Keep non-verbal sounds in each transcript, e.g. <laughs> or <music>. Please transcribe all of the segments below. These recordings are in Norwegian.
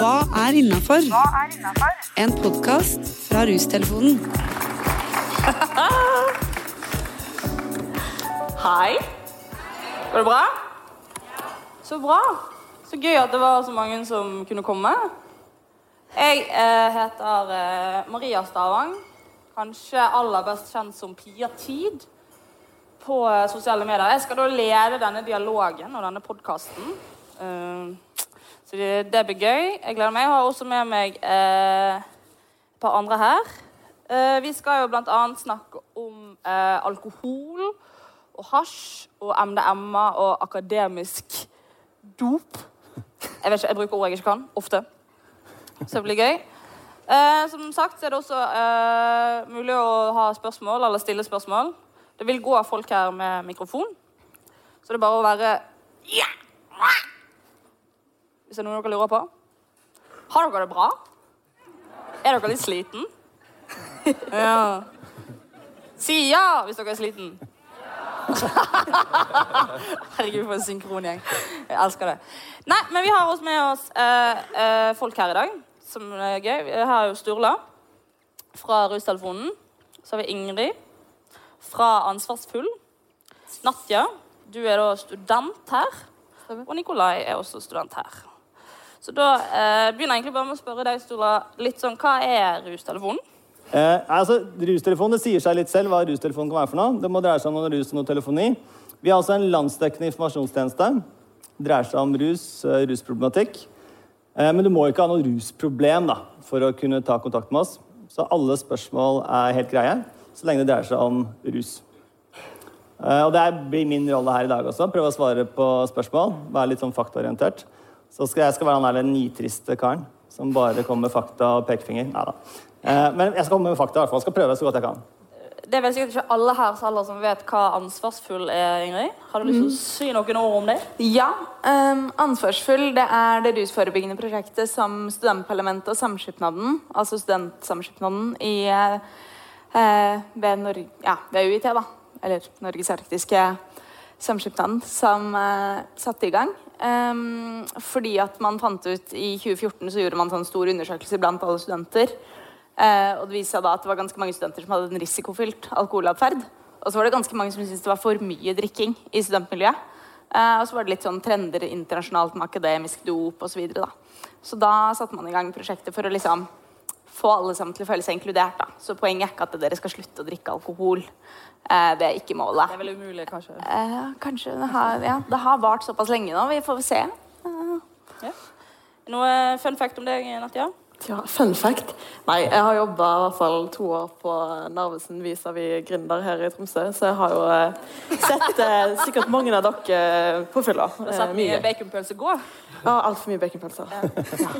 Hva er innafor? En podkast fra Rustelefonen. <laughs> Hei. Går det bra? Så bra. Så gøy at det var så mange som kunne komme. Jeg eh, heter eh, Maria Stavang. Kanskje aller best kjent som Pia Tid på eh, sosiale medier. Jeg skal da lede denne dialogen og denne podkasten. Så det, blir gøy. Jeg gleder meg. Jeg har også med meg eh, et par andre her. Eh, vi skal jo bl.a. snakke om eh, alkohol og hasj og MDMA og akademisk dop. Jeg, vet ikke, jeg bruker ord jeg ikke kan. Ofte. Så det blir gøy. Eh, som sagt er det også eh, mulig å ha spørsmål eller stille spørsmål. Det vil gå folk her med mikrofon, så det er bare å være Hvis det er noe dere lurer på. Har dere det bra? Er dere litt sliten? <laughs> ja. Si ja hvis dere er sliten. Herregud, for en synkrongjeng. Jeg elsker det. Nei, men vi har også med oss eh, eh, folk her i dag, som er gøy. Her er jo Sturla fra Rustelefonen. Så har vi Ingrid fra Ansvarsfull. Natja, du er da student her. Og Nikolai er også student her. Så da eh, begynner jeg egentlig bare med å spørre deg, Stola, litt sånn, hva er Rustelefonen? Eh, altså, Rustelefon det sier seg litt selv hva rustelefonen kan være for noe. Det må dreie seg om noe rus og noe telefoni. Vi har altså en landsdekkende informasjonstjeneste. Det dreier seg om rus, eh, rusproblematikk. Eh, men du må ikke ha noe rusproblem da, for å kunne ta kontakt med oss. Så alle spørsmål er helt greie, så lenge det dreier seg om rus. Eh, og det blir min rolle her i dag også. Prøve å svare på spørsmål. Være litt sånn faktaorientert. Så skal jeg skal være han der nitriste karen som bare kommer med fakta og pekefinger. Nei da. men jeg skal komme med fakta. i hvert fall. Jeg skal prøve så godt jeg kan. Det er vel sikkert ikke alle her heller som vet hva ansvarsfull er, Ingrid. Har du lyst til å si noen ord om det? Ja. Um, ansvarsfull det er det rusforebyggende prosjektet som Studentparlamentet og Samskipnaden, altså Studentsamskipnaden i, uh, ved, Nor ja, ved UiT, da, eller Norges arktiske samskipnaden, som uh, satte i gang. Um, fordi at man fant ut I 2014 så gjorde man sånn stor undersøkelse blant alle studenter. Uh, og det viste seg da at det var ganske mange studenter som hadde en risikofylt alkoholatferd. Og så var det ganske mange som syntes det var for mye drikking i studentmiljøet. Uh, og så var det litt sånn trender internasjonalt med akademisk dop osv. Så, videre, da. så da satte man i gang prosjektet for å liksom få alle sammen til å føle seg inkludert. da. Så poenget er ikke at dere skal slutte å drikke alkohol. Eh, det er ikke målet. Det er vel umulig, kanskje? Eh, kanskje. Det har, ja, det har vart såpass lenge nå. Vi får se. Eh. Ja. Noe fun fact om deg, Natja? Ja, Fun fact. Nei, jeg har jobba i hvert fall to år på Narvesen vis-à-vis Gründer her i Tromsø, så jeg har jo eh, sett eh, sikkert mange av dere eh, på fylla. Du har sett mye baconpølse gå? Ja, altfor mye baconpølser. Ja.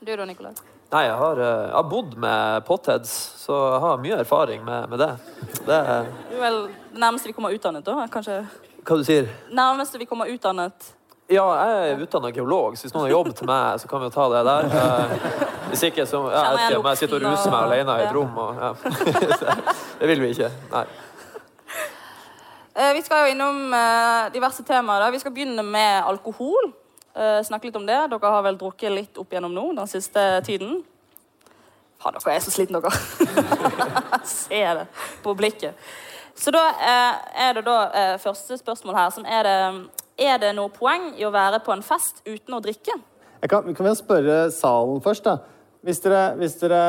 Du da, Nikolai? Nei, jeg har, jeg har, bodd med potheads, så jeg har mye erfaring med, med det. det. Du er vel det nærmeste vi kommer utdannet, da? kanskje? Hva du sier Nærmeste vi kommer utdannet ja, jeg er utdanna geolog, så hvis noen har jobb til meg, så kan vi jo ta det der. Uh, hvis ikke, så ja, jeg vet ikke om jeg sitter og ruser meg alene i et rom. Og, ja. <laughs> det vil vi ikke. Nei. Uh, vi skal jo innom diverse temaer. Vi skal begynne med alkohol. Snakke litt om det. Dere har vel drukket litt opp gjennom nå den siste tiden. Ha, dere er så slitne, dere. <laughs> Se det på blikket. Så da er det da første spørsmål her, som er det er det noe poeng i å være på en fest uten å drikke? Jeg kan, kan vi spørre salen først, da. Hvis dere, hvis dere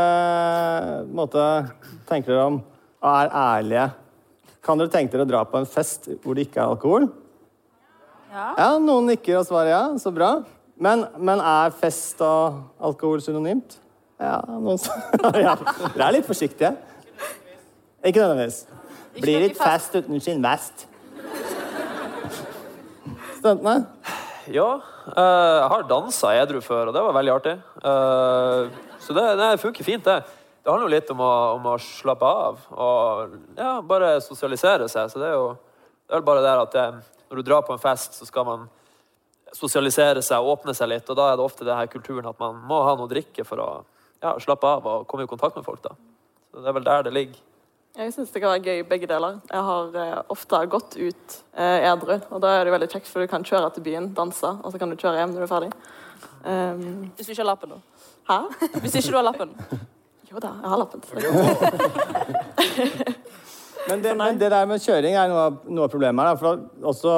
måte, tenker dere om og er ærlige Kan dere tenke dere å dra på en fest hvor det ikke er alkohol? Ja. ja noen nikker og svarer ja. Så bra. Men, men er fest og alkohol synonymt? Ja, noen <laughs> ja. Dere er litt forsiktige. Ikke nødvendigvis. Blir litt fest uten sin vest studentene? Ja. Eh, jeg har dansa edru før, og det var veldig artig. Eh, så det, det funker fint, det. Det handler jo litt om å, om å slappe av og ja, bare sosialisere seg. Så det er jo det er bare det at det, når du drar på en fest, så skal man sosialisere seg og åpne seg litt. Og da er det ofte det her kulturen at man må ha noe å drikke for å ja, slappe av og komme i kontakt med folk. da. Så det er vel der det ligger. Jeg syns det kan være gøy begge deler. Jeg har eh, ofte gått ut eh, edru. Og da er det veldig kjekt, for du kan kjøre til byen, danse, og så kan du kjøre hjem når du er ferdig. Um, Hvis du ikke har lappen, da. hæ? Hvis ikke du har lappen. Jo da, jeg har lappen. <laughs> Men det, men det der med kjøring er noe noe av problemet her. For også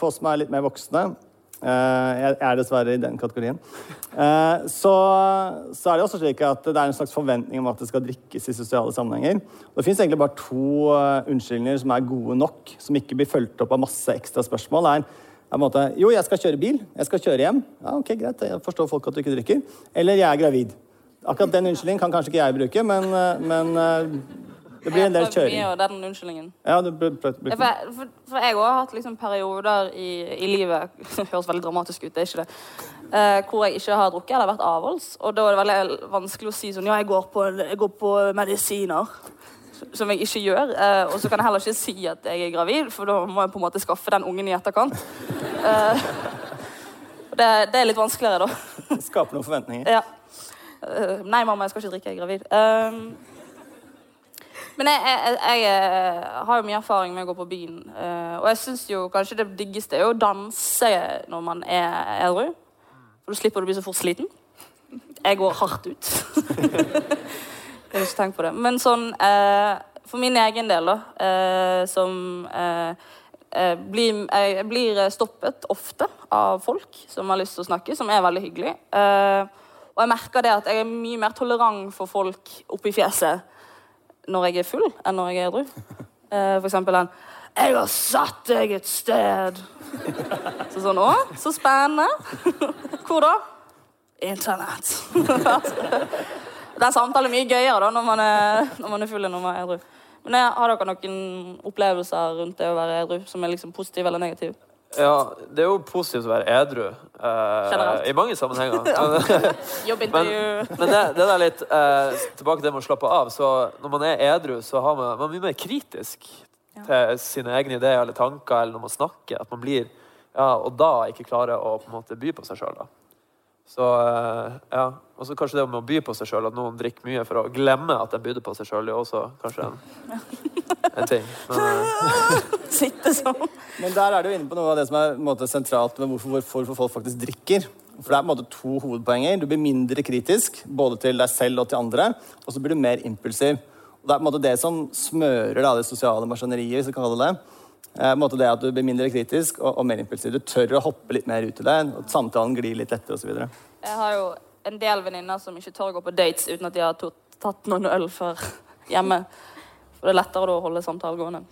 for oss som er litt mer voksne eh, Jeg er dessverre i den kategorien. eh, så, så er det også slik at det er en slags forventning om at det skal drikkes i sosiale sammenhenger. Og det fins egentlig bare to eh, unnskyldninger som er gode nok, som ikke blir fulgt opp av masse ekstra spørsmål. Det er, en måte, jo, jeg skal kjøre bil. Jeg skal kjøre hjem. Ja, ok, greit, Jeg forstår folk at du ikke drikker. Eller jeg er gravid. Akkurat den unnskyldningen kan kanskje ikke jeg bruke, men, men det blir en del kjøring. Det er den unnskyldningen. Ja, det ble, ble, ble. For, for, for jeg også har hatt liksom perioder i, i livet <laughs> Det høres veldig dramatisk ut, det er ikke det. eh, hvor jeg ikke har drukket eller vært avholds. Og da er det veldig vanskelig å si sånn Ja, jeg går på, jeg går på medisiner. Som jeg ikke gjør. eh, og så kan jeg heller ikke si at jeg er gravid, for da må jeg på en måte skaffe den ungen i etterkant. Eh, <laughs> det, det er litt vanskeligere, da. Skape noen forventninger. Ja. Eh, nei, mamma, jeg skal ikke drikke, jeg er gravid. Um, men jeg, jeg, jeg, eh, har jo mye erfaring med å gå på byen. eh, og jeg syns jo kanskje det diggeste er å danse når man er edru. For da slipper du å bli så fort sliten. Jeg går hardt ut. <laughs> jeg har ikke tenkt på det. Men sånn eh, For min egen del, da, som blir, Jeg blir stoppet ofte av folk som har lyst til å snakke, som er veldig hyggelig. Og jeg merker det at jeg er mye mer tolerant for folk oppi fjeset når jeg er full, enn når jeg er edru. <laughs> Eh, for eksempel den 'Jeg har satt deg et sted'. Så sånn 'Å, så spennende'. <laughs> Hvor da? Internett. <laughs> Den samtalen er mye gøyere da, når man er, når man er full enn når man er edru. Men jeg, har dere noen opplevelser rundt det å være edru som er liksom positive eller negative? Ja, det er jo positivt å være edru. eh, I mange sammenhenger. <laughs> <laughs> <laughs> Men, men det, det der litt eh, Tilbake til det med å slappe av. Så når man er edru, så har man, man er mye mer kritisk til sine egne ideer eller tanker, eller når man snakker. At man blir Ja, og da ikke klarer å på en måte by på seg sjøl. Så eh, ja. Og så kanskje det med å by på seg sjøl, at noen drikker mye for å glemme at de bydde på seg sjøl, er også kanskje en, en ting. Men, eh, <laughs> Sitte sånn. Men der er du inne på noe av det som er en måte, sentralt med hvorfor, hvorfor folk faktisk drikker. For det er på en måte to hovedpoenger. Du blir mindre kritisk både til deg selv og til andre. Og så blir du mer impulsiv. Og Det er på en måte det som smører da, det sosiale maskineriet. hvis vi kan kalle det det. Eh, måte det At du blir mindre kritisk og, og mer impulsiv. Du tør å hoppe litt mer ut i det. og Samtalen glir litt lettere osv. Jeg har jo en del venninner som ikke tør å gå på dates uten at de har tatt noen øl før hjemme. For det er lettere å holde samtalen gående.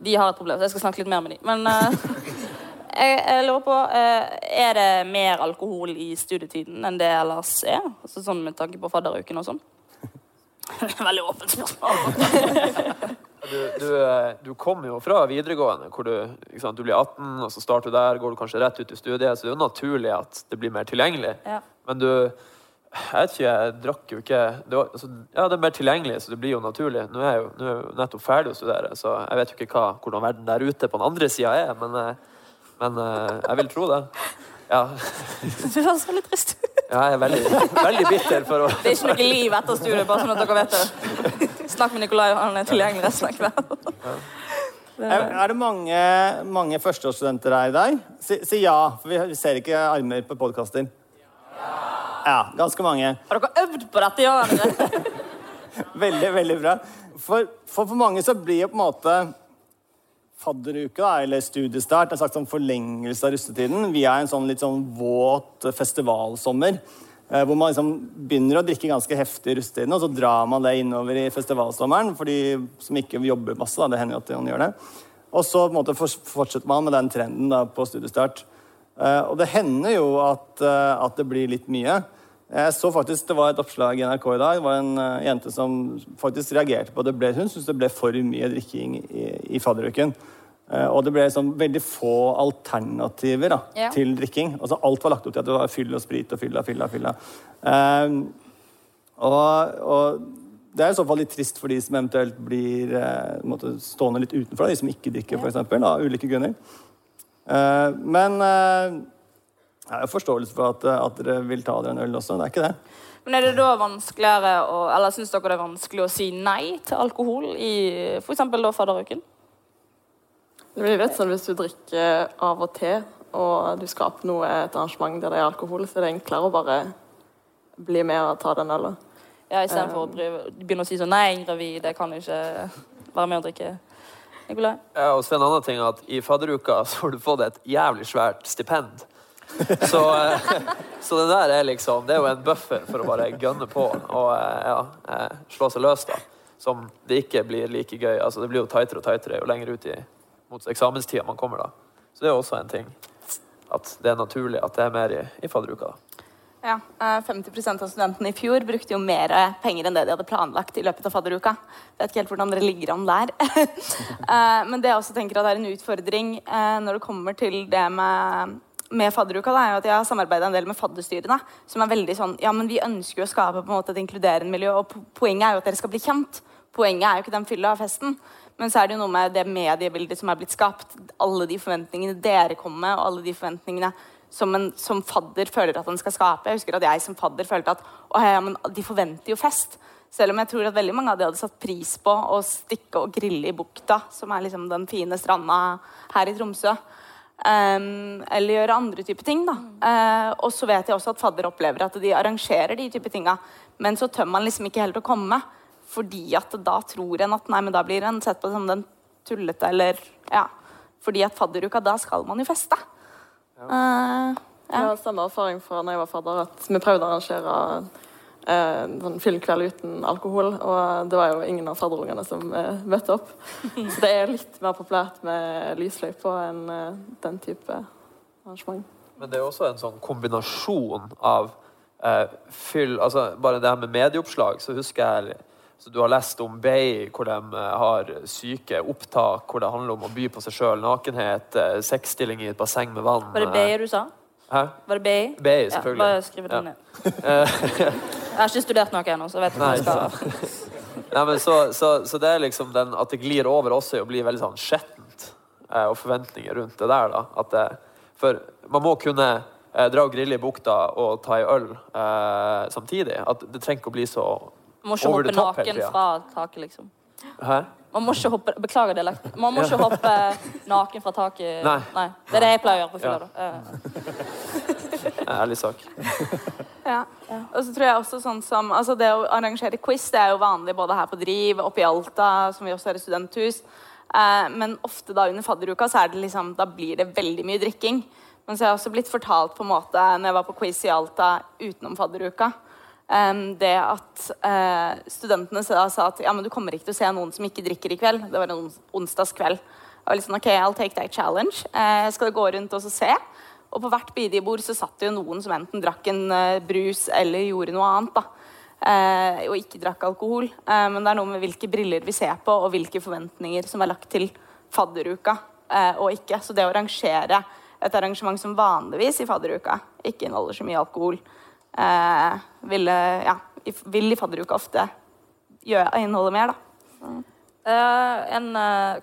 De har et problem, så jeg skal snakke litt mer med dem. Men uh, <laughs> jeg, jeg lurer på uh, Er det mer alkohol i studietiden enn det ellers er? Altså, sånn med tanke på fadderuken og sånn? <laughs> Veldig åpent spørsmål. <laughs> Du, du, eh, du kommer jo fra videregående, hvor du, sant, du blir 18, og så starter du der, går du kanskje rett ut i studiet, så det er jo naturlig at det blir mer tilgjengelig. Ja. Men du Jeg vet ikke, jeg drakk jo ikke det var, altså, Ja, det er mer tilgjengelig, så det blir jo naturlig. Nå er jeg jo, er jeg nettopp ferdig å studere, så jeg vet jo ikke hva, hvordan verden der ute på den andre sida er, men, eh, men eh, jeg vil tro det. Ja. <laughs> Du høres litt trist ut. Ja, jeg er veldig, veldig bitter for å <laughs> Det er ikke noe liv etter studiet, bare sånn at dere vet det. Snakk med Nikolai, han er tilgjengelig resten av kvelden. Er, er det mange, mange førsteårsstudenter her i dag? Si, si ja, for vi, ser ikke armer på podkaster. Ja, ganske mange. Har dere øvd på dette, i år? <laughs> Veldig, veldig bra. For, for, for mange så blir jo på en måte fadderuke da, eller studiestart en slags sånn forlengelse av russetiden er en sånn litt sånn våt festivalsommer. eh, Hvor man liksom begynner å drikke ganske heftig i russetiden, og så drar man det innover i festivalsommeren. For de som ikke jobber masse, da, det hender jo at man gjør det. Og så måte fortsetter man med den trenden da, på studiestart. Eh, og det hender jo at, eh, at det blir litt mye. Jeg så faktisk, Det var et oppslag i NRK i dag. Det var en uh, jente som faktisk reagerte på det. Ble, hun syntes det ble for mye drikking i, i fadderuken. Uh, og det ble sånn veldig få alternativer da, Ja. til drikking. Altså Alt var lagt opp til at det var fyll og sprit og fylla, fylla, fylla. Uh, og, og det er i så fall litt trist for de som eventuelt blir eh, på stående litt utenfor, da, de som ikke drikker, for eksempel, av ulike grunner. Eh, men eh, jeg har forståelse for at, at dere vil ta dere en øl også. Det er ikke det. Men er det da vanskeligere å, Eller syns dere det er vanskelig å si nei til alkohol i f.eks. da fadderuken? Det blir litt sånn hvis du drikker av og til, og du skal oppnå et arrangement der det er alkohol, så er det enklere å bare bli med og ta den ølen. Ja, Istedenfor å begynne å si sånn Nei, jeg er gravid, jeg kan ikke være med og drikke. Nikolai? Ja, og så en annen ting at I fadderuka så har du fått et jævlig svært stipend. Så, eh, så det der er liksom Det er jo en buffer for å bare gønne på og eh, ja, eh, slå seg løs, da. Som det ikke blir like gøy. Altså, det blir jo tightere og tightere jo lenger ut i mot eksamenstida man kommer, da. Så det er også en ting. At det er naturlig at det er mer i, i fadderuka. da. Ja, eh, 50% av studentene i fjor brukte jo mer penger enn det de hadde planlagt i løpet av fadderuka. Vet ikke helt hvordan dere ligger an der. <laughs> Men det jeg også tenker at er en utfordring når det kommer til det med, med fadderuka, da, er jo at jeg har samarbeida en del med fadderstyrene. Som er veldig sånn Ja, men vi ønsker jo å skape på en måte et inkluderende miljø, og poenget er jo at dere skal bli kjent. Poenget er jo ikke den fylla av festen. Men så er det jo noe med det mediebildet som er blitt skapt. Alle de forventningene dere kommer med, og alle de forventningene som en som fadder føler at han skal skape. Jeg husker at jeg som fadder følte at å, ja, men de forventer jo fest. Selv om jeg tror at veldig mange av de hadde satt pris på å stikke og grille i bukta, som er liksom den fine stranda her i Tromsø. Ehm, eller gjøre andre typer ting. da. Uh, og så vet jeg også at fadder opplever at de arrangerer de type tinga, men så tør man liksom ikke helt å komme. Fordi at da tror en at nei, men da blir en sett på som den tullete, eller ja. Fordi at fadderuka, da skal man jo feste. Eh, Jeg har samme erfaring fra når jeg var fadder, at vi prøvde å arrangere eh, sånn fyllekveld uten alkohol, og det var jo ingen av fadderungene som eh, møtte opp. <laughs> Så det er litt mer populært med lysløypa enn eh, den type arrangement. Men det er også en sånn kombinasjon av eh, fyll Altså bare det her med medieoppslag, så husker jeg så Du har lest om Bay, hvor de eh, har syke opptak, hvor det handler om å by på seg sjøl, nakenhet, eh, sexstilling i et basseng med vann. Var det Bay du sa? Hæ? Var det Bay? Bay, selvfølgelig. Ja, bare skriv det Ja. ned. <laughs> Jeg har ikke studert noe ennå, så jeg vet ikke hva jeg skal <laughs> Nei, men så, så, så det er liksom den at det glir over også i å bli veldig sånn skjettent, eh, og forventninger rundt det der, da. At det, for man må kunne eh, dra og grille i bukta og ta ei øl eh, samtidig. At det trenger ikke å bli så Man må ikke hoppe naken fra taket, liksom. Hæ? Man må ikke hoppe Beklager dialekt. Man må <laughs> ikke hoppe naken fra taket. Nei. Det er det jeg pleier å gjøre på fylla. Ja. da. <laughs> Eh, Ærlig sak. <laughs> Ja. Og så tror jeg også sånn som altså Det å arrangere quiz det er jo vanlig både her på Driv, oppe i Alta, som vi også har i studenthus. Eh, men ofte da under fadderuka så er det liksom, da blir det veldig mye drikking. Men så har jeg også blitt fortalt på en måte når jeg var på quiz i Alta utenom fadderuka, eh, det at eh, studentene sa, sa at ja, men du kommer ikke til å se noen som ikke drikker i kveld. Det var en ons onsdagskveld. Litt sånn, ok, I'll take that challenge. Eh, jeg skal gå rundt og så se. Og på hvert bidige-bord så satt det jo noen som enten drakk en eh, brus eller gjorde noe annet. da. Eh, og ikke drakk alkohol. Eh, men det er noe med hvilke briller vi ser på, og hvilke forventninger som er lagt til fadderuka eh, og ikke. Så det å rangere et arrangement som vanligvis i fadderuka ikke inneholder så mye alkohol, eh, ville, ja, vil i fadderuka ofte gjøre, inneholde mer, da. eh, en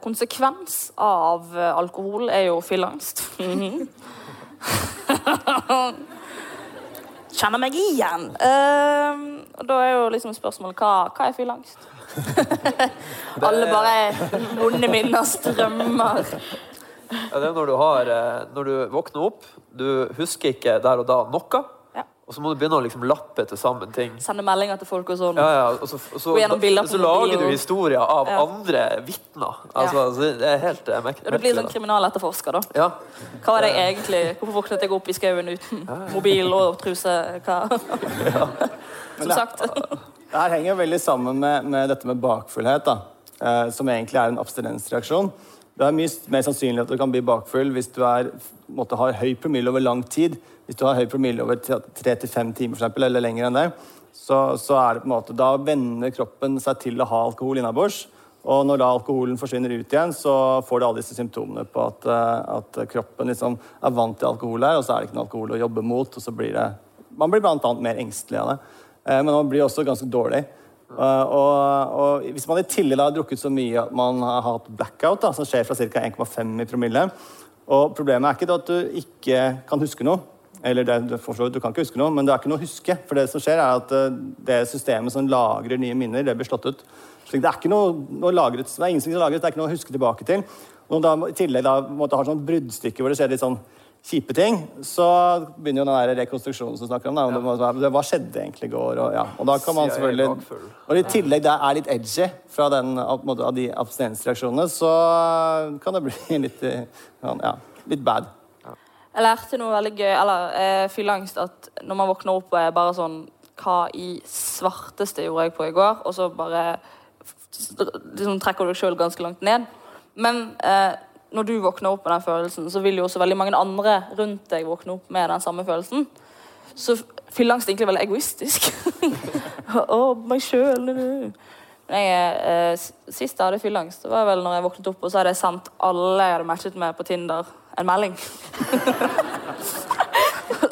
konsekvens av alkohol er jo fylleangst. <laughs> <laughs> Kjenner meg igjen. Uh, og da er jo liksom spørsmålet hva, hva er fylleangst? <laughs> Alle bare vonde minner strømmer. Ja, det er når du har eh, Når du våkner opp, du husker ikke der og da noe. Og så må du begynne å liksom lappe til sammen ting. Sende meldinger til folk og sånn. Ja, ja, og så, og så, bilder på så lager du historier av Ja. andre vitner. Altså, Ja. altså, det er helt uh, merkelig. du blir sånn kriminaletterforsker, da. Ja. Hva var det jeg egentlig Hvorfor våknet jeg opp i skauen uten mobil og truse? Hva? <laughs> <laughs> Som sagt. <laughs> Det her henger veldig sammen med, med dette med bakfullhet, da, eh, som egentlig er en abstinensreaksjon. Det er mye mer sannsynlig at du kan bli bakfull hvis du er, måtte, har høy promille over lang tid. Hvis du har høy promille over tre til fem timer, for eksempel, eller lenger enn det, så, så er det på en måte, da venner kroppen seg til å ha alkohol innabords. Og når da alkoholen forsvinner ut igjen, så får du alle disse symptomene på at, eh, at kroppen liksom er vant til alkohol her, og så er det ikke noe alkohol å jobbe mot. og så blir det, Man blir annet mer engstelig av det. Eh, Men man blir også ganske dårlig. Eh, Og, og hvis man i tillegg har drukket så mye at man har hatt blackout, da, som skjer fra ca. 1,5 i promille og Problemet er ikke at du ikke kan huske noe. Eller det, du, forstår, du kan ikke huske noe, men det er ikke noe å huske. For det som skjer, er at eh, det systemet som lagrer nye minner, det blir slått ut. Så det er ikke noe, noe lagret, det er ingen som lagret, det er ikke noe å huske tilbake til. Og da, I tillegg da, måtte ha sånn bruddstykke hvor det skjer litt sånn kjipe ting, så begynner jo den der rekonstruksjonen som snakker om. Da. Det må det, hva skjedde egentlig i går? Og, ja. og da kan man selvfølgelig Og i tillegg det er litt edgy fra den, måte, av de abstinensreaksjonene, så kan det bli <laughs> litt, eh, ja, litt bad. Jeg lærte noe veldig gøy, eller eh, fylleangst, at når man våkner opp og er bare sånn Hva i svarteste gjorde jeg på i går? Og så bare liksom, trekker du deg sjøl ganske langt ned. Men eh, når du våkner opp med den følelsen, så vil jo også veldig mange andre rundt deg våkne opp med den samme følelsen. Så fylleangst er egentlig veldig egoistisk. <laughs> Å, meg sjøl. Eh, sist jeg hadde fylleangst, var vel når jeg våknet opp og så hadde jeg sendt alle jeg hadde matchet med på Tinder, en melding. <laughs>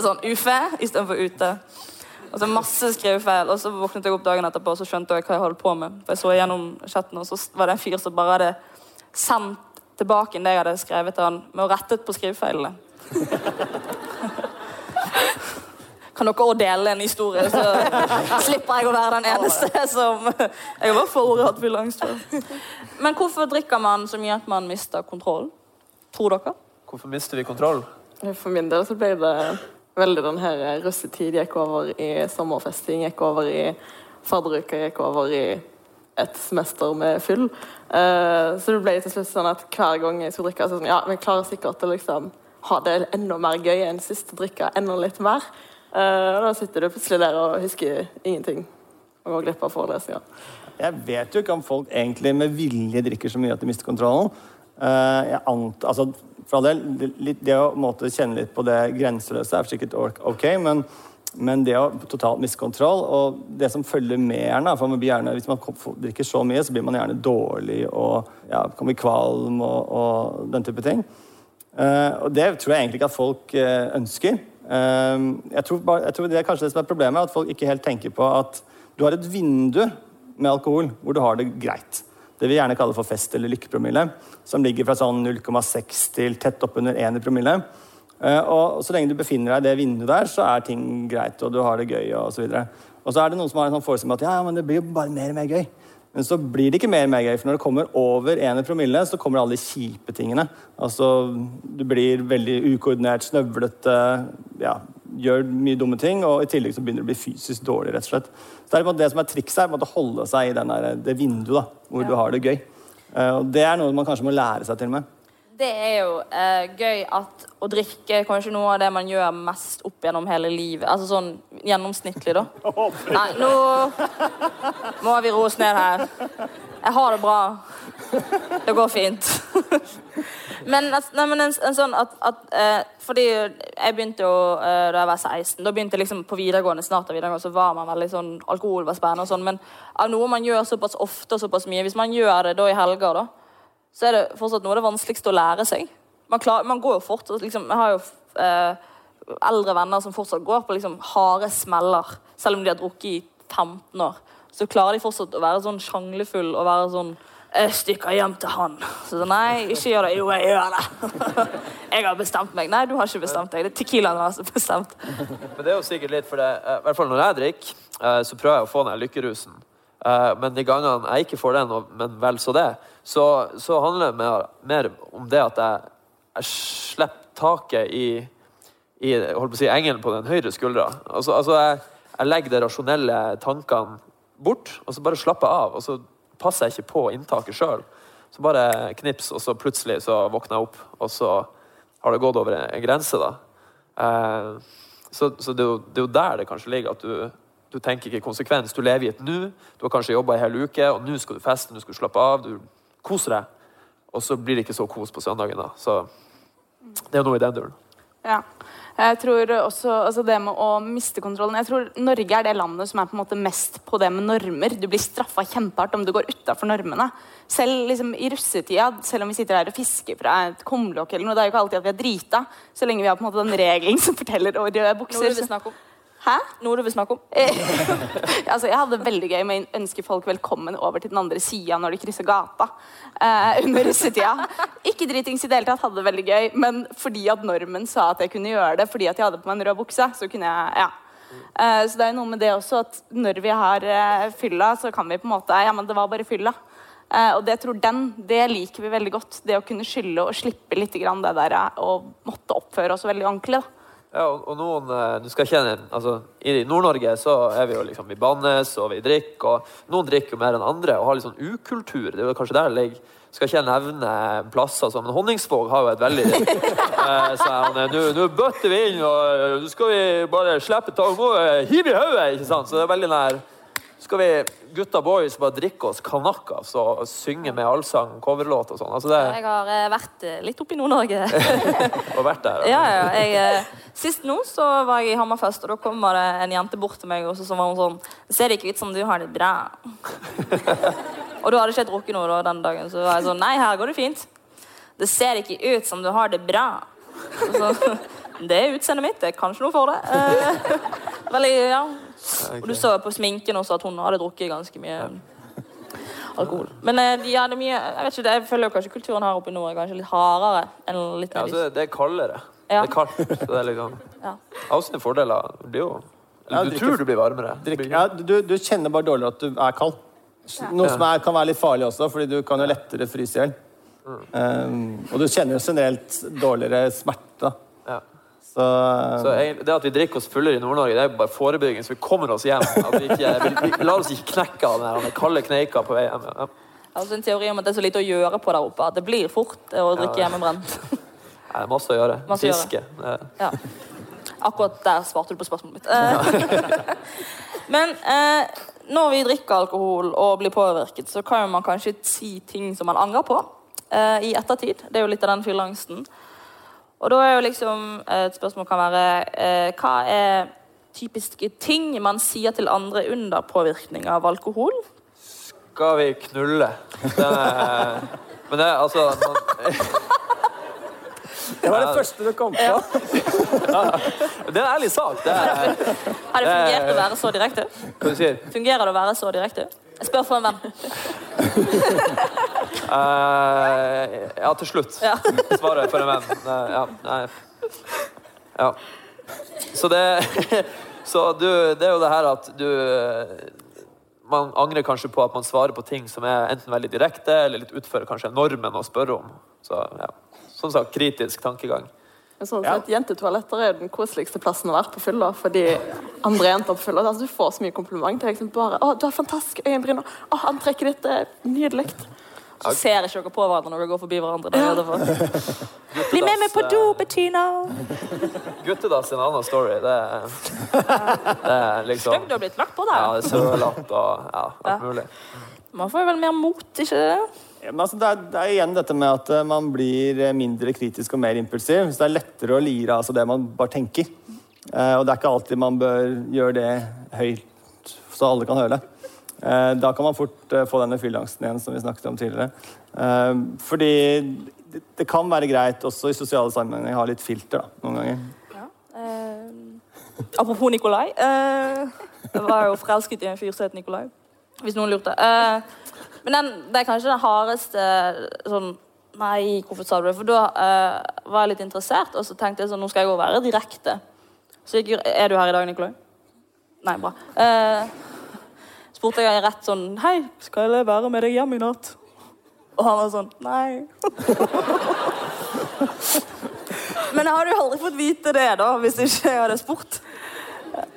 sånn ufe istedenfor ute. Og så masse skrivefeil. Og så våknet jeg opp dagen etterpå og så skjønte jeg hva jeg holdt på med. For jeg så gjennom chatten, og så var det en fyr som bare hadde sendt tilbake enn det jeg hadde skrevet til han, med å rettet på skrivefeilene. Kan dere også dele en historie, så slipper jeg å være den eneste som Jeg har i hvert fall aldri for. fylleangst. Men hvorfor drikker man så mye at man mister kontroll? Tror dere? Hvorfor mister vi kontroll? For min del så ble det veldig den her russetid gikk over i sommerfesting, gikk over i fadderuka, gikk over i et semester med fyll. Uh, så det ble til slutt sånn at hver gang jeg skulle drikke, så sånn, ja, jeg klarer sikkert å liksom ha det enda mer gøy enn sist drikke enda litt mer. Uh, og da sitter du plutselig der og husker ingenting og går glipp av forelesninger. Jeg vet jo ikke om folk egentlig med vilje drikker så mye at de mister kontrollen. Uh, jeg ant, altså, for all del, det, det å måtte kjenne litt på det grenseløse er sikkert ok, men, men det å totalt miste kontroll og det som følger med gjerne, for man gjerne, Hvis man drikker så mye, så blir man gjerne dårlig og ja, kan bli kvalm og, og den type ting. Uh, og det tror jeg egentlig ikke at folk uh, ønsker. Uh, jeg, tror bare, jeg tror det er kanskje det som er problemet, at folk ikke helt tenker på at du har et vindu med alkohol hvor du har det greit. Det vi gjerne kaller for fest- eller lykkepromille, som ligger fra sånn 0,6 til tett oppunder 1 i promille. Eh, og så lenge du befinner deg i det vinduet der, så er ting greit, og du har det gøy. Og så videre. Og så er det noen som har en sånn forestilling at ja, ja, men det blir jo bare mer og mer gøy. Men så blir det ikke mer og mer gøy, for når det kommer over 1 promille, så kommer alle de kjipe tingene. Altså, du blir veldig ukoordinert, snøvlete, ja, gjør mye dumme ting, og i tillegg så begynner du å bli fysisk dårlig, rett og slett. Så det er på det som er trikset, er måte å holde seg i den der, det vinduet da, hvor du har det gøy. Eh, og det er noe man kanskje må lære seg til og med. Det er jo eh, gøy at å drikke kanskje noe av det man gjør mest opp gjennom hele livet. Altså sånn gjennomsnittlig, da. <laughs> Nei, nå må vi roe oss ned her. Jeg har det bra. Det går fint. <laughs> Men, nei, men en, en sånn at, at eh, Fordi jeg begynte jo eh, da jeg var 16. Da begynte jeg liksom på videregående snart av videregående, så var man veldig sånn Alkohol var spennende og sånn, men av noe man gjør såpass ofte og såpass mye Hvis man gjør det da i helger, da, så er det fortsatt noe av det vanskeligste å lære seg. Man, klar, man går jo fortsatt liksom, Jeg har jo eh, eldre venner som fortsatt går på liksom, harde smeller, selv om de har drukket i 15 år. Så klarer de fortsatt å være sånn sjanglefull og være sånn jeg stikker hjem til han. Så Nei, ikke gjør det. Jo, jeg gjør det. <laughs> jeg har bestemt meg. Nei, du har ikke bestemt deg. Det er Tequilaen som har bestemt. Men det er jo sikkert litt for det, eh, i hvert fall når jeg drikker, eh, så prøver jeg å få den lykkerusen. Eh, Men de gangene jeg ikke får den, men vel så det, så, så handler det mer, mer om det at jeg, jeg slipper taket i, i holdt på å si, engelen på den høyre skuldra. Altså, altså jeg, jeg legger de rasjonelle tankene bort, og så bare slapper jeg av. Og så passer jeg ikke på inntaket sjøl. Så bare knips, og så plutselig så våkner jeg opp, og så har det gått over en grense, da. Eh, så så det, er jo, det er jo der det kanskje ligger, at du, du tenker ikke konsekvens. Du lever i et nå. Du har kanskje jobba en hel uke, og nå skal du feste, nå skal du slappe av. Du koser deg. Og så blir det ikke så kos på søndagen, da. Så det er noe i den duren. Ja. Jeg tror også altså det med å miste kontrollen Jeg tror Norge er det landet som er på en måte mest på det med normer. Du blir straffa kjempehardt om du går utafor normene. Selv liksom, i russetida, selv om vi sitter der og fisker fra et kumlokk eller noe, det er jo ikke alltid at vi er drita, så lenge vi har på en måte den regelen som forteller å røde bukser. du vil snakke om? Hæ? Noe du vil snakke om? <laughs> altså, jeg hadde det veldig gøy med å ønske folk velkommen over til den andre sida når de krysser gata. eh, under russetida. Ikke dritings i det hele tatt, hadde det veldig gøy, men fordi at normen sa at jeg kunne gjøre det, fordi at jeg hadde på meg en rød bukse, så kunne jeg ja. Eh, så det er jo noe med det også at når vi har eh, fylla, så kan vi på en måte Ja, men det var bare fylla. Uh, og det tror den, det liker vi veldig godt. Det å kunne skylde og slippe litt grann det der eh, og måtte oppføre oss veldig ordentlig. da. Ja, og, og noen, eh, du skal kjenne, altså, I Nord-Norge så er vi jo liksom, vi bannes og vi drikker. og Noen drikker jo mer enn andre og har litt sånn ukultur. det er jo kanskje der det ligger. Skal ikke jeg nevne plasser som men Honningsvåg har jo et veldig <laughs> eh, så han, Nå nå bøtter vi inn, og eh, nå skal vi bare slippe tak. Nå eh, hiver vi hodet! ikke sant? Så det er veldig nær skal vi gutta boys bare drikke oss kanakas og synge med allsang, coverlåt og sånn. Altså det Jeg har eh, vært eh, litt oppe i Nord-Norge. <laughs> og vært der. ja, ja, jeg, eh, sist nå så var jeg i Hammerfest, og da kommer det en jente bort til meg og så var hun sånn Ser det ikke ut som du har det bra? <laughs> og da hadde ikke jeg drukket noe da, den dagen, så var jeg sånn Nei, her går det fint. Det ser ikke ut som du har det bra. Så, <laughs> det er utseendet mitt. Det er kanskje noe for det. Veldig, ja. Og du så på sminken også at hun hadde drukket ganske mye alkohol. Men eh, de hadde mye Jeg vet ikke, jeg føler kanskje kulturen her oppe i nord er kanskje litt hardere enn litt Ja, altså, det er kaldere. Ja. Det er kaldt. Så det er liksom Ja. Også en fordel. av Det jo Ja, Du drikker, tror du blir varmere. Ja, du, du kjenner bare dårligere at du er kald. Noe som er, kan være litt farlig også, fordi du kan jo lettere fryse i hjel. Um, og du kjenner jo generelt dårligere smerte. Ja. Så, Så egentlig, Det at vi drikker oss fullere i Nord-Norge, det er bare forebygging, så vi kommer oss hjem. At vi, ikke, vi, vi la oss ikke knekke av den kalde kneika på vei hjem. Ja. Altså en teori om at det er så lite å gjøre på der oppe at det blir fort å drikke hjemmebrent. <laughs> Nei, det er masse å gjøre. Masse å gjøre. Ja. Akkurat der svarte du på spørsmålet mitt. Eh, <laughs> Men eh, når vi drikker alkohol og blir påvirket, så kan man kanskje si ting som man angrer på eh, i ettertid. Det er jo litt av den fylleangsten. Og da er jo liksom eh, et spørsmål kan være eh, Hva er typiske ting man sier til andre under påvirkning av alkohol? Skal vi knulle? Er, men det er altså man, <laughs> det var det første du kom på. <laughs> Det er en ærlig sak. Det er Har det fungert å være så direkte? Hva du sier Fungerer det å være så direkte? Spør for en venn. uh, <laughs> Ja, til slutt. Ja. <laughs> Svaret for en venn. Uh, Ja. Ja. Så det <laughs> Så du, det er jo det her at du Man angrer kanskje på at man svarer på ting som er enten veldig direkte, eller litt utfører kanskje normen å spørre om. Så ja. Som sagt, kritisk tankegang. Sånn Ja. Jentetoaletter er den koseligste plassen å være på fylla. Fordi andre jenter på fylla altså, Du får så mye kompliment. Det er liksom bare 'Å, du har fantastiske øyenbryn'. og 'Å, antrekket ditt er nydelig'. Så ser ikke dere på hverandre når dere går forbi hverandre. etterpå. <laughs> Bli med meg på do, Bettina! Guttedass er en annen story. Det er, <laughs> det er liksom Stygg du har blitt lagt på Ja, der. det er sølete og ja, alt Ja. mulig. Man får jo vel mer mot, ikke det? Ja, altså, det, er, det er igjen dette med at eh, man blir eh, mindre kritisk og mer impulsiv. Så det er lettere å lire av altså det man bare tenker. Eh, og det er ikke alltid man bør gjøre det høyt, så alle kan høre det. Eh, da kan man fort eh, få denne fylleangsten igjen, som vi snakket om tidligere. Eh, fordi det, det kan være greit også i sosiale sammenhenger å ha litt filter da, noen ganger. Eh, apropos Nikolai. Jeg var jo forelsket i en fyr som het Nikolai. Hvis noen lurte. Eh, men den, det er kanskje den hardeste sånn Nei, hvorfor sa du det? For da uh, var jeg litt interessert, og så tenkte jeg sånn Nå skal jeg jo være direkte. Så gikk, Er du her i dag, Nikolai? Nei, bra. Uh, spurte jeg rett sånn Hei, skal jeg være med deg hjem i natt? Og han var sånn Nei. <laughs> Men jeg hadde jo aldri fått vite det da, hvis ikke jeg hadde spurt.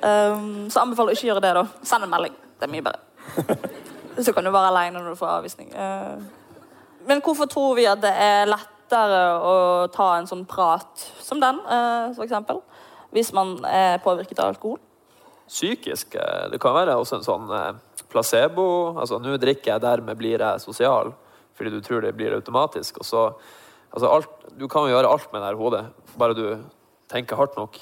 Um, så anbefaler jeg ikke å gjøre det. da. Send en melding. Det er mye bedre. Så kan du være alene når du får avvisning. Uh, men hvorfor tror vi at det er lettere å ta en sånn prat som den, f.eks., for eksempel, hvis man er påvirket av alkohol? Psykisk. eh, Det kan være også en sånn eh, placebo. Altså, nå drikker jeg, dermed blir jeg sosial. Fordi du tror det blir automatisk. Og så, altså, alt, du kan jo gjøre alt med det her hodet, bare du tenker hardt nok.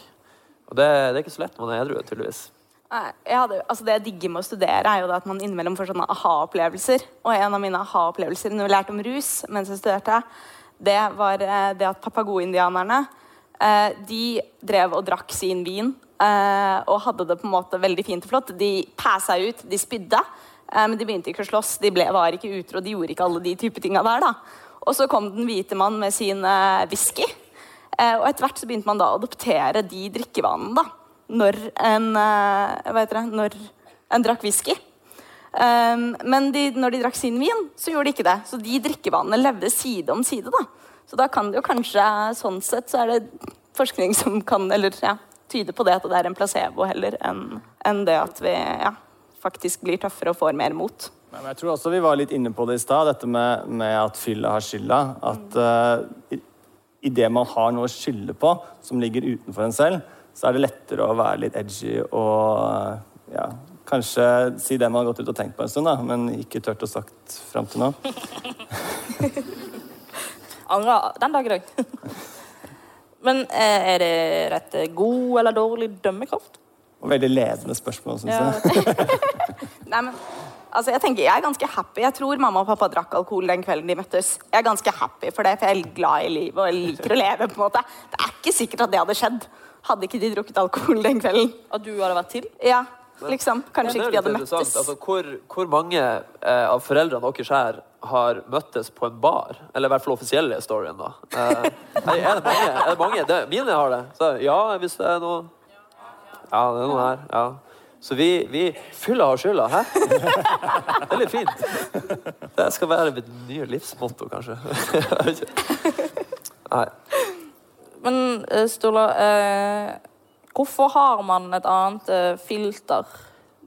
Og det, det er ikke så lett når man er edru, tydeligvis. Hadde, altså det jeg digger med å studere, er jo at man innimellom får sånne aha-opplevelser. Og en av mine aha-opplevelser når jeg lærte om rus mens jeg studerte, det var eh, det at papago-indianerne eh, de drev og drakk sin vin eh, og hadde det på en måte veldig fint og flott. De passa ut, de spydde, men de begynte ikke å slåss. De ble, var ikke utro, de gjorde ikke alle de type tinga der. da. Og så kom den hvite mann med sin whisky. Og etter hvert så begynte man da å adoptere de drikkevanene da, når en, eh, det, når en drakk whisky. Um, men de, når de drakk sin vin, så gjorde de ikke det. Så de drikkevanene levde side om side. da. Så da kan det jo kanskje, sånn sett, så er det forskning som kan eller, ja, tyde på det at det er en placebo heller, enn en det at vi ja, faktisk blir tøffere og får mer mot. Men jeg tror også vi var litt inne på det i stad, dette med, med at fylla har skylda. At uh, det man har noe å skylde på, som ligger utenfor en selv, så er det lettere å være litt edgy og ja, kanskje si det man har gått ut og tenkt på en stund, da, men ikke tørt å sagt fram til nå. <laughs> Angra den dag i dag. <laughs> Men eh, er det rett god eller dårlig dømmekraft? Og veldig ledende spørsmål, syns Ja. jeg. <laughs> Nei, men, altså, jeg tenker, jeg er ganske happy. Jeg tror mamma og pappa drakk alkohol den kvelden de møttes. Jeg er ganske happy for det, for jeg er glad i livet og jeg liker å leve. på en måte. Det er ikke sikkert at det hadde skjedd. Hadde ikke de drukket alkohol den kvelden. At du hadde vært til? Ja, liksom. Kanskje ikke de hadde møttes. Altså, hvor, hvor mange eh, av foreldrene deres her har møttes på en bar? Eller i hvert fall offisielle storyen, da. Eh, er, det mange? Er det mange? Det, mine har det. Så, ja, hvis det er noe Ja, det er noe her. Ja. Så vi, vi fylla har skylda, hæ? Det er litt fint. Det skal være mitt nye livsmotto, kanskje. <laughs> Nei. Men eh, Sturla, eh, hvorfor har man et annet eh, filter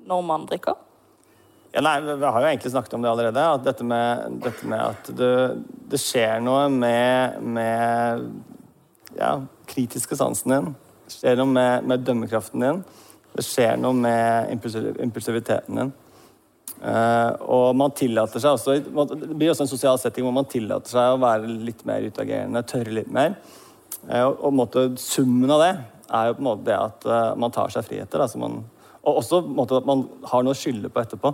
når man drikker? Ja, nei, vi har jo egentlig snakket om det allerede. At dette med, dette med at det, det skjer noe med, med ja, kritiske sansen din. Det skjer noe med, med dømmekraften din. Det skjer noe med impulsiviteten din. Uh, og man tillater seg også Det blir også en sosial setting hvor man tillater seg å være litt mer utagerende, tørre litt mer. Eh, og, og måte, summen av det er jo på en måte det at uh, man tar seg friheter. Altså man, og også måte, at man har noe å skylde på etterpå.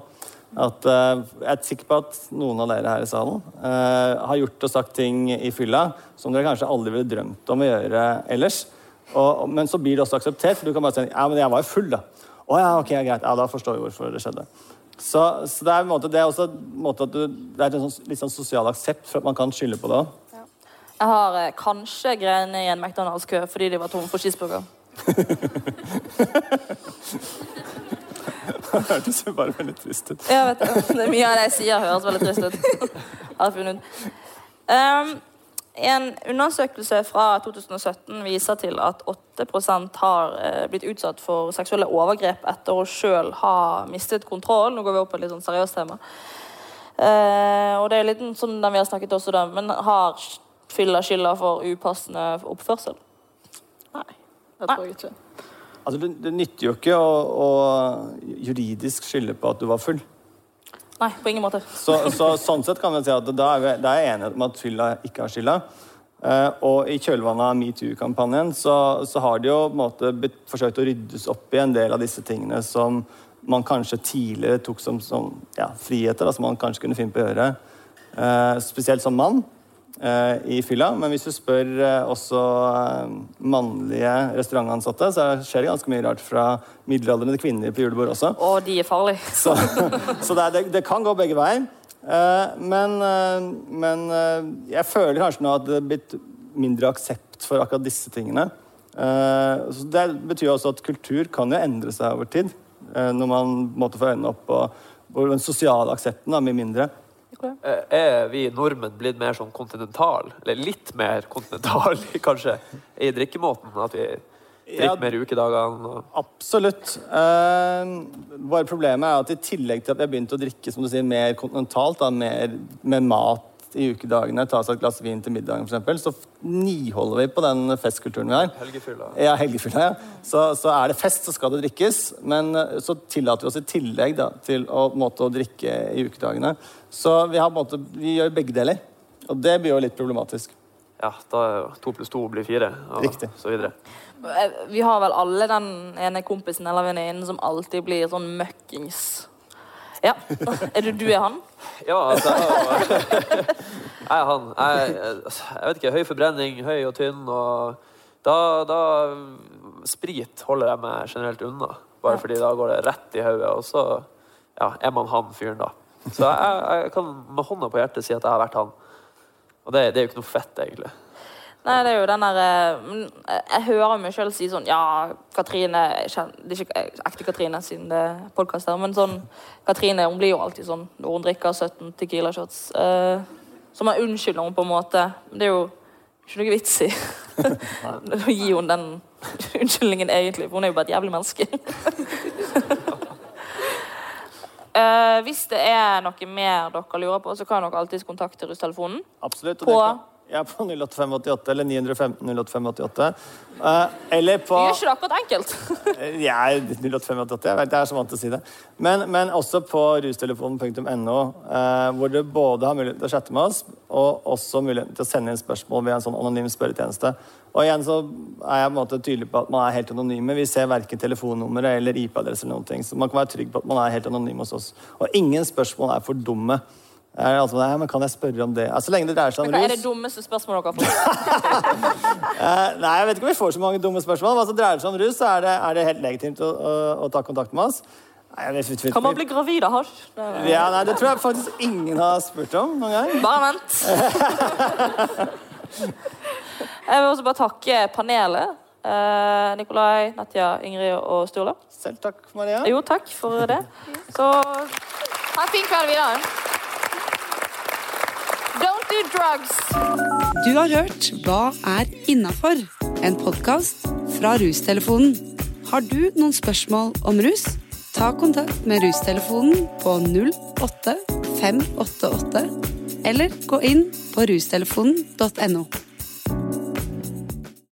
At, uh, jeg er sikker på at noen av dere her i salen uh, har gjort og sagt ting i fylla som dere kanskje aldri ville drømt om å gjøre ellers. Og- men så blir det også akseptert, for du kan bare si ja, men jeg var jo full, da. Å ja, ok, greit. Ja, da forstår vi hvorfor det skjedde. Så, så det er, en måte, det er også en måte at du, det er en sånn, litt sånn sosial aksept for at man kan skylde på det òg. Jeg har eh, kanskje grenet i en McDonald's-kø fordi de var tomme for cheeseburger. <laughs> Det hørtes jo bare veldig trist ut. Jeg vet det. det er mye av det jeg sier, høres veldig trist ut. Har jeg funnet ut. Um, en undersøkelse fra 2017 viser til at 8% har eh, blitt utsatt for seksuelle overgrep etter å sjøl ha mistet kontroll. Nå går vi opp på et litt sånn seriøst tema. Eh, og det er litt som den vi har snakket også da, men har fylla skylda for upassende oppførsel? Nei, det tror jeg ikke. Altså, det, det nytter jo ikke å, å juridisk skylde på at du var full. Nei, på ingen måte. Så, så sånn sett kan vi si at da er, vi, da er jeg enig om at fylla ikke har skylda. Uh, og i kjølvannet av metoo-kampanjen så, så har det jo på en måte forsøkt å ryddes opp i en del av disse tingene som man kanskje tidligere tok som, som ja, friheter, da, som man kanskje kunne finne på å gjøre. Uh, spesielt som mann i fylla. Men hvis du spør eh, også eh, mannlige restaurantansatte, så skjer det ganske mye rart fra middelaldrende kvinner på julebord også. Og de er farlige. <laughs> Så, så det, er- det, kan gå begge veier. Eh, men eh, men eh, jeg føler kanskje nå at det er blitt mindre aksept for akkurat disse tingene. Eh, så det betyr også at kultur kan jo endre seg over tid. eh, når man måtte få øynene opp og den sosiale aksepten er mye mindre. Eh, Er vi nordmenn blitt mer sånn kontinental? Eller litt mer kontinental, <laughs> kanskje, i drikkemåten? At vi drikker Ja. mer i ukedagene? Og... Absolutt. Eh, bare problemet er at i tillegg til at vi har begynt å drikke som du sier, mer kontinentalt, da, mer med mat i ukedagene, ta seg et glass vin til middagen f.eks., så niholder vi på den festkulturen vi har. Helgefylla. Ja, helgefylla, ja. Så, så er det fest, så skal det drikkes. Men eh, så tillater vi oss i tillegg da, til å, måte, å drikke i ukedagene. Så vi, har, måte, vi gjør begge deler. Og det blir jo litt problematisk. Ja, da er to pluss to blir fire, og Riktig. så videre. Eh, Vi har vel alle den ene kompisen eller venninnen som alltid blir sånn møkkings. Ja. Er du, du er han? Ja, altså Jeg jeg er han. Jeg, jeg vet ikke. Høy forbrenning, høy og tynn. Og da, da Sprit holder jeg meg generelt unna. Bare fordi da går det rett i hodet, og så ja, er man han fyren, da. Så jeg, jeg kan med hånda på hjertet si at jeg har vært han. Og det, det er jo ikke noe fett, egentlig. Nei, det er jo den der eh, eh, Jeg hører meg sjøl si sånn Ja, Katrine Det er ikke eh, ekte Katrine siden det er podkast her, men sånn Katrine hun blir jo alltid sånn når hun drikker 17 Tequila-shots. Så man unnskylder henne på en måte. Det er jo ikke noe vits i å gi henne den unnskyldningen, egentlig. For hun er jo bare et jævlig menneske. uh, <laughs> hvis det er noe mer dere lurer på, så kan dere alltids kontakte Russtelefonen. Absolutt. Og På- det kan, ja, på 08588 eller 915 08588. Eh, eller på ikke det akkurat enkelt. <laughs> Ja, 08588, jeg vet, jeg er så vant til å si det. Men, men også på rustelefonen.no, eh, hvor du både har mulighet til å chatte med oss, og også muligheten til å sende inn spørsmål via en sånn anonym spørretjeneste. Og igjen så er jeg på en måte tydelig på at man er helt anonyme. Vi ser verken telefonnummeret eller IP-adresse eller noen ting. Så man kan være trygg på at man er helt anonym hos oss. Og ingen spørsmål er for dumme. Er det altså, nei, men kan jeg spørre om det? Altså, så lenge det dreier seg om rus er det dummeste spørsmålet dere har fått? <laughs> Eh, nei, jeg vet ikke om vi får så mange dumme spørsmål. Altså, dreier det seg om rus, så er det, er det helt legitimt å, å, å ta kontakt med oss. Nei, vet, vet, vet, Kan man bli gravid av hasj? Ja, nei, Det tror jeg faktisk ingen har spurt om noen gang. Bare vent. <laughs> Jeg vil også bare takke panelet. Eh, Nikolai, Natja, Ingrid og Sturla. Selv takk, Maria. Jo, takk for det. Så ha en fin kveld videre. Do drugs. Du har hørt Hva er innafor? En podkast fra Rustelefonen. Har du noen spørsmål om rus? Ta kontakt med Rustelefonen på 08588 eller gå inn på rustelefonen.no.